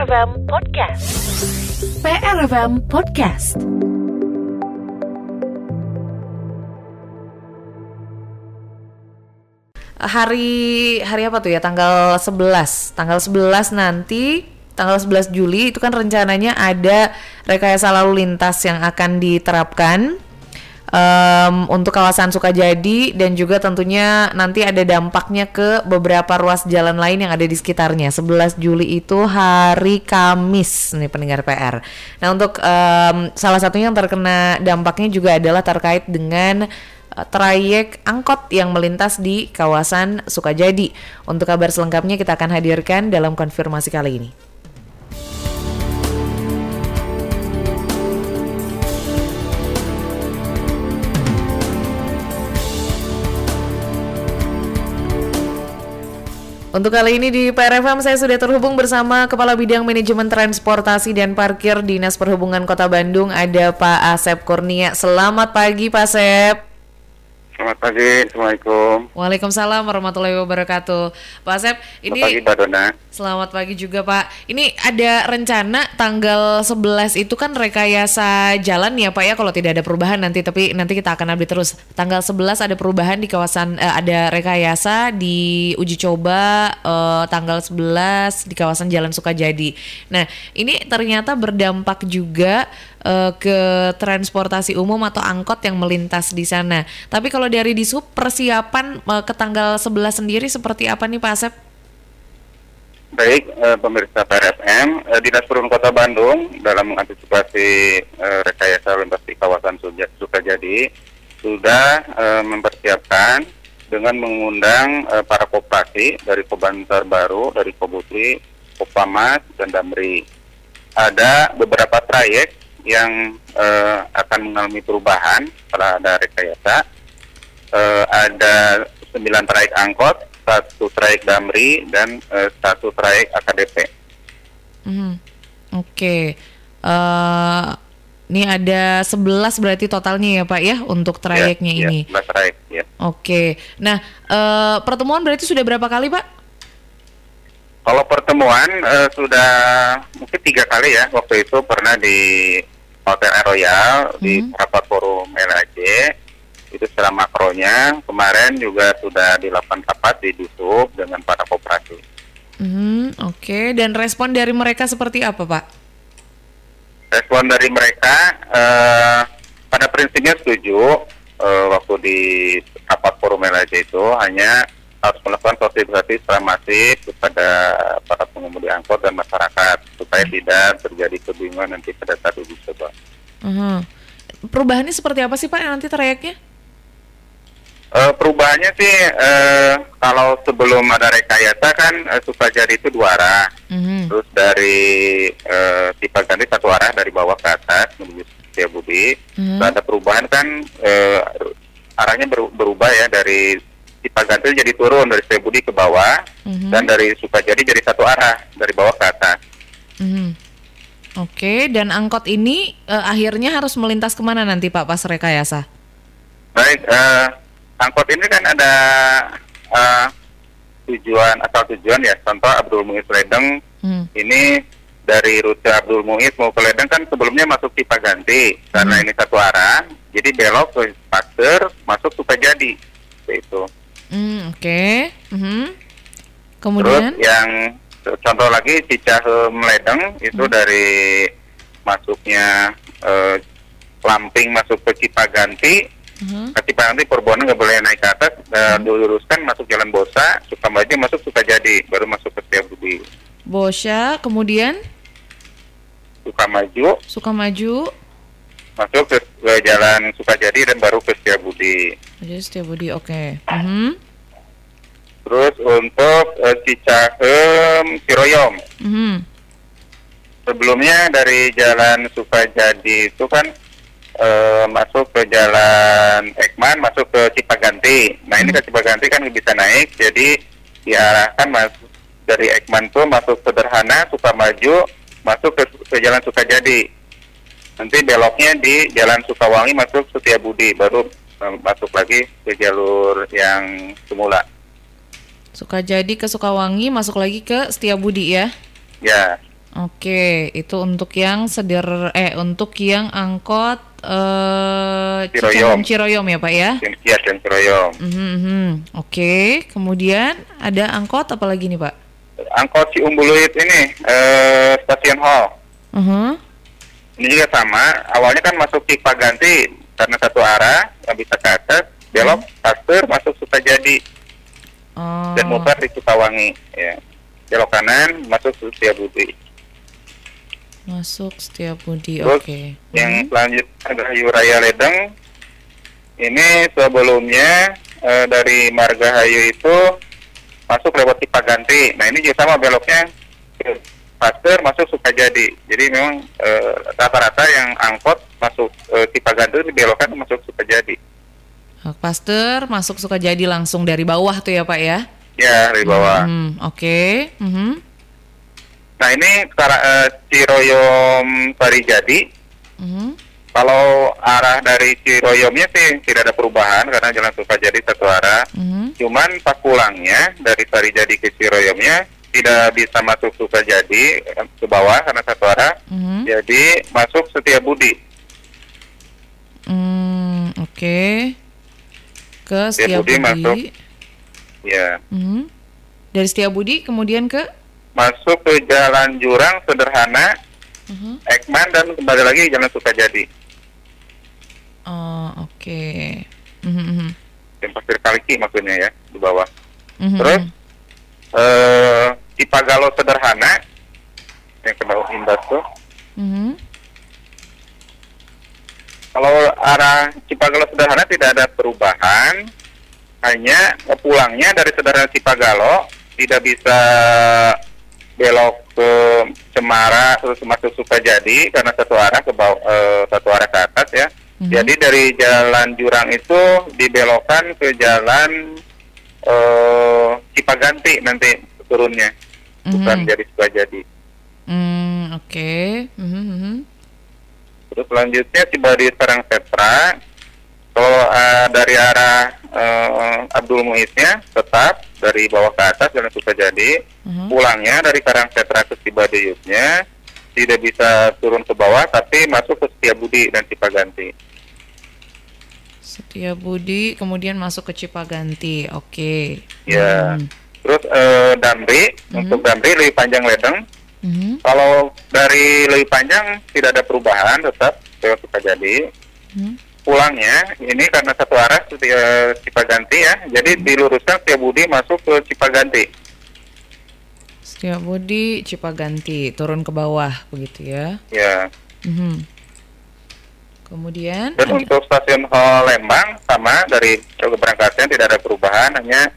PRFM Podcast. PRFM Podcast. Hari hari apa tuh ya? Tanggal 11. Tanggal 11 nanti tanggal 11 Juli itu kan rencananya ada rekayasa lalu lintas yang akan diterapkan um, untuk kawasan Sukajadi dan juga tentunya nanti ada dampaknya ke beberapa ruas jalan lain yang ada di sekitarnya. 11 Juli itu hari Kamis nih pendengar PR. Nah untuk um, salah satunya yang terkena dampaknya juga adalah terkait dengan uh, trayek angkot yang melintas di kawasan Sukajadi. Untuk kabar selengkapnya kita akan hadirkan dalam konfirmasi kali ini. Untuk kali ini di PRFM saya sudah terhubung bersama Kepala Bidang Manajemen Transportasi dan Parkir Dinas Perhubungan Kota Bandung ada Pak Asep Kurnia. Selamat pagi Pak Asep. Selamat pagi, Assalamualaikum. Waalaikumsalam warahmatullahi wabarakatuh. Pak Asep, ini Selamat pagi Pak Dona. Selamat pagi juga Pak. Ini ada rencana tanggal 11 itu kan rekayasa jalan ya Pak ya kalau tidak ada perubahan nanti tapi nanti kita akan update terus. Tanggal 11 ada perubahan di kawasan eh, ada rekayasa di uji coba eh, tanggal 11 di kawasan Jalan Sukajadi. Nah, ini ternyata berdampak juga uh, ke transportasi umum atau angkot yang melintas di sana. Tapi kalau dari Disub persiapan uh, ke tanggal 11 sendiri seperti apa nih Pak Asep? Baik, uh, pemirsa PRFM, uh, Dinas Perhubungan Kota Bandung dalam mengantisipasi uh, rekayasa lintas di kawasan Sukajadi sudah uh, mempersiapkan dengan mengundang uh, para koperasi dari Kobantar Baru, dari Kobutri, Kopamas, dan Damri. Ada beberapa trayek yang uh, akan mengalami perubahan setelah ada rekayasa. Uh, ada sembilan trayek angkot, satu trayek Damri, dan uh, satu trayek AKDP. Mm, Oke. Okay. Uh, ini ada 11 berarti totalnya ya Pak ya untuk ya, trayeknya ya, ini. Ya, trayek, ya. Oke. Nah, uh, pertemuan berarti sudah berapa kali Pak? Kalau pertemuan uh, sudah mungkin tiga kali ya. Waktu itu pernah di Hotel Royal hmm. di rapat forum LAJ itu secara makronya kemarin juga sudah dilakukan rapat di Disub dengan para koperasi. Hmm, Oke, okay. dan respon dari mereka seperti apa, Pak? Respon dari mereka uh, pada prinsipnya setuju uh, waktu di rapat forum LAJ itu hanya harus melakukan sosialisasi secara masif kepada para pengemudi angkot dan masyarakat supaya hmm. tidak terjadi kebingungan nanti pada saat uji coba. Uh-huh. Perubahannya seperti apa sih Pak nanti trayeknya? Uh, perubahannya sih uh, kalau sebelum ada rekayasa kan uh, Sukajadi itu dua arah, uh-huh. terus dari uh, Ganti satu arah dari bawah ke atas menuju Setiabudi. Uh-huh. Ada perubahan kan uh, arahnya berubah ya dari Cipaganti jadi turun dari Setiabudi ke bawah mm-hmm. dan dari Sukajadi jadi satu arah dari bawah ke atas. Mm-hmm. Oke, dan angkot ini uh, akhirnya harus melintas ke mana nanti Pak pas rekayasa? Baik, uh, angkot ini kan ada uh, tujuan atau tujuan ya, contoh Abdul Muiz Ledeng mm. ini dari rute Abdul Muiz mau ke Ledeng kan sebelumnya masuk Cipaganti mm. karena hmm. ini satu arah, jadi belok ke Pasir masuk Sukajadi, Oke. Okay. Mm -hmm. Kemudian? Terus yang contoh lagi Cicahem Ledeng itu mm. dari masuknya uh, Lamping masuk ke Cipaganti. Mm-hmm. Ke Cipaganti Perbonan nggak boleh naik ke atas, uh, mm. diluruskan masuk Jalan Bosa, Sukamaju masuk Sukajadi, baru masuk ke Setiabudi. Bosa, kemudian? Sukamaju. Sukamaju masuk ke, ke jalan Sukajadi dan baru ke Setiabudi. Jadi Setiabudi, oke. Okay. Uh -huh. Terus untuk uh, Cicahem Ciroyom. -huh. Sebelumnya dari jalan Sukajadi itu kan uh, masuk ke jalan Ekman, masuk ke Cipaganti. Nah ini ke Cipaganti kan bisa naik, jadi diarahkan masuk dari Ekman tuh masuk sederhana Sukamaju, masuk ke, ke jalan Sukajadi nanti beloknya di Jalan Sukawangi masuk Setiabudi baru um, masuk lagi ke jalur yang semula. Suka jadi ke Sukawangi masuk lagi ke Setiabudi ya? Ya. Oke, itu untuk yang seder eh untuk yang angkot eh Ciroyom. Ciroyom ya Pak ya? Iya, dan Ciroyom. Mhm, mhm. Oke, kemudian ada angkot apa lagi nih Pak? Angkot Ciumbuluit ini eh, stasiun Hall. Mhm. Ini juga sama. Awalnya kan masuk Cipaganti karena satu arah yang bisa ke atas, belok Pasteur masuk Sukajadi Oh. dan muter di Cikawangi. Ya. Belok kanan masuk Setiabudi. Masuk Setiabudi. Terus Oke. yang Mhm. selanjutnya ada Raya Ledeng. Ini sebelumnya eh, dari Margahayu itu masuk lewat Cipaganti. Nah ini juga sama beloknya ke Pasteur masuk Sukajadi. Jadi memang eh, rata-rata yang angkot masuk eh, Cipaganti dibelokkan masuk Sukajadi. Hak Pasteur masuk Sukajadi langsung dari bawah tuh ya Pak ya? Ya di bawah. Mhm, Oke. Mhm. Nah ini sekarang eh, Ciroyom Parijadi. Mhm. Kalau arah dari Ciroyomnya sih tidak ada perubahan karena jalan Sukajadi satu arah. Mhm. Cuman pas pulangnya dari Parijadi ke Ciroyomnya tidak bisa masuk Sukajadi eh, ke bawah karena satu arah. Mhm. Jadi masuk Setiabudi. Hmm, oke. Ke Setiabudi masuk. Ya, Mhm. Dari Setiabudi kemudian ke masuk ke Jalan Jurang Sederhana, Mhm. Ekman dan kembali lagi Jalan Sukajadi. Oh, oke. Mhm, mhm. Yang pasir Kaliki maksudnya ya di bawah. Mhm, Terus eh Cipagalo Sederhana yang ke bawah Indah tuh. Mhm. Kalau arah Cipagalo Sederhana tidak ada perubahan, hanya pulangnya dari Sederhana Cipagalo tidak bisa belok ke Cemara terus masuk Sukajadi karena satu arah ke bawah, eh, satu arah ke atas ya. Mhm. Jadi dari jalan Jurang itu dibelokkan ke jalan eh Cipaganti nanti turunnya, bukan Mhm. jadi Sukajadi. Hmm, oke. Mhm, mhm. Terus selanjutnya Cibadi Serang Setra. Kalau eh, dari arah eh, Abdul Muiznya tetap dari bawah ke atas jalan Sukajadi. Mhm. Pulangnya dari Karang Setra ke Cibaduyutnya tidak bisa turun ke bawah tapi masuk ke Setiabudi dan Cipaganti. Setiabudi kemudian masuk ke Cipaganti. Oke. Ya. Mhm. Terus eh, Damri Mhm. untuk Damri lebih panjang ledeng. Mhm. Kalau dari lebih panjang tidak ada perubahan tetap lewat Sukajadi. Mhm. pulangnya ini karena satu arah eh, Cipaganti ya, jadi diluruskan Setiabudi masuk ke Cipaganti. Setiabudi Cipaganti turun ke bawah begitu ya. Ya. Mhm. Kemudian Dan ada- untuk stasiun Hall Lembang sama dari keberangkatan tidak ada perubahan, hanya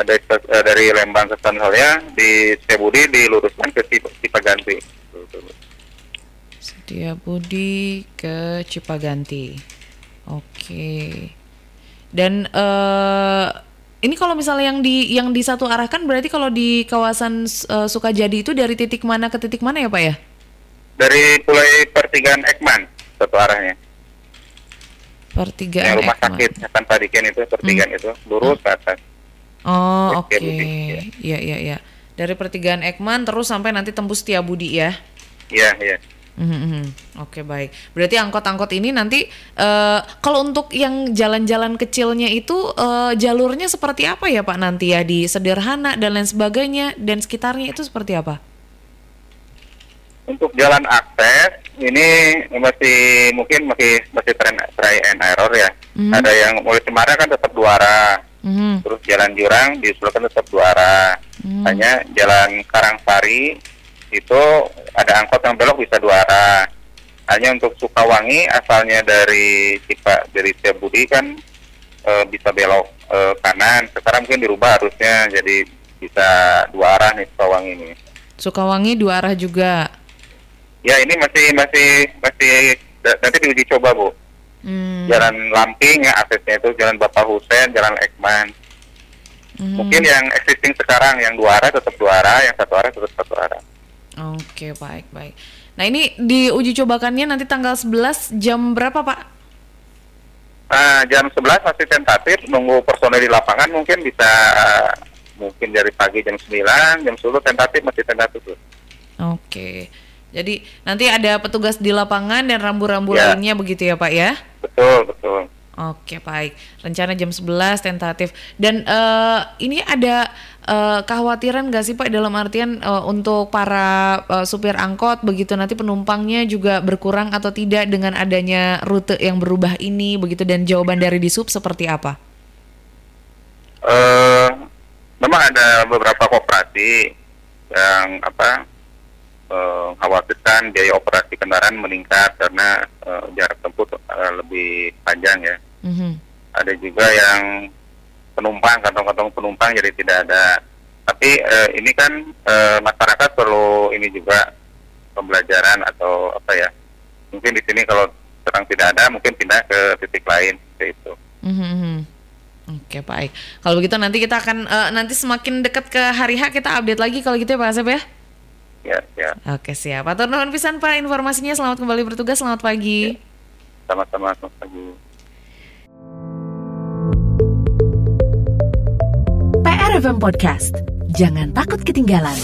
ada sta- eh, dari Lembang ke stasiun Hallnya di Setiabudi diluruskan ke Cip- Cipaganti. Setiabudi ke Cipaganti. Oke. Dan eh ini kalau misalnya yang di yang di satu arah kan berarti kalau di kawasan eh, Sukajadi itu dari titik mana ke titik mana ya Pak ya? Dari mulai pertigaan Ekman satu arahnya. Pertigaan Yang rumah Ekman. sakit Hasan Sadikin itu pertigaan itu lurus ke atas. Oh, oke. Setiabudi, ya. Iya, iya, iya. Dari pertigaan Ekman terus sampai nanti tembus Setiabudi ya. Iya, iya. Mhm, mhm. Oke baik. Berarti angkot-angkot ini nanti eh, kalau untuk yang jalan-jalan kecilnya itu eh, jalurnya seperti apa ya Pak nanti ya di sederhana dan lain sebagainya dan sekitarnya itu seperti apa? Untuk jalan akses ini masih mungkin masih masih tren try and error ya. Mhm. Ada yang mulai Cemara kan tetap dua arah, Mhm, terus jalan Jurang diusulkan tetap dua arah. mhm. Hanya jalan Karangsari itu ada angkot yang belok bisa dua arah. Hanya untuk Sukawangi asalnya dari Cipa dari Setiabudi kan eh, bisa belok eh, kanan. Sekarang mungkin dirubah harusnya jadi bisa dua arah nih Sukawangi ini. Sukawangi dua arah juga. Ya ini masih masih masih nanti diuji coba bu. Hmm, Jalan Lamping ya aksesnya itu Jalan Bapak Husen, Jalan Ekman. mhm. Mungkin yang existing sekarang yang dua arah tetap dua arah, yang satu arah tetap satu arah. Oke baik baik. Nah ini di uji cobakannya nanti tanggal 11 jam berapa Pak? Nah, jam 11 masih tentatif nunggu personel di lapangan mungkin bisa mungkin dari pagi jam 9, jam 10 tentatif masih tentatif. Oke Oke. Jadi nanti ada petugas di lapangan dan rambu-rambu Ya. lainnya begitu ya Pak ya? Betul, betul. Oke baik. Rencana jam 11 tentatif. Dan eh, ini ada eh, kekhawatiran nggak sih Pak dalam artian eh, untuk para eh, supir angkot begitu nanti penumpangnya juga berkurang atau tidak dengan adanya rute yang berubah ini begitu dan jawaban dari Disub seperti apa? eh memang ada beberapa koperasi yang apa eh, khawatirkan biaya operasi kendaraan meningkat karena eh, jarak tempuh eh, lebih panjang ya. Mhm. Ada juga yang penumpang kantong-kantong penumpang jadi tidak ada. Tapi eh, ini kan eh, masyarakat perlu ini juga pembelajaran atau apa ya? Mungkin di sini kalau sedang tidak ada mungkin pindah ke titik lain seperti itu. Mhm, mhm. Oke baik. Kalau begitu nanti kita akan eh, nanti semakin dekat ke hari H kita update lagi kalau gitu ya Pak Asep ya. Ya, ya. Oke siap. Atur nuhun pisan Pak informasinya. Selamat kembali bertugas. Selamat pagi. Sama-sama selamat pagi. PRFM Podcast. Jangan takut ketinggalan.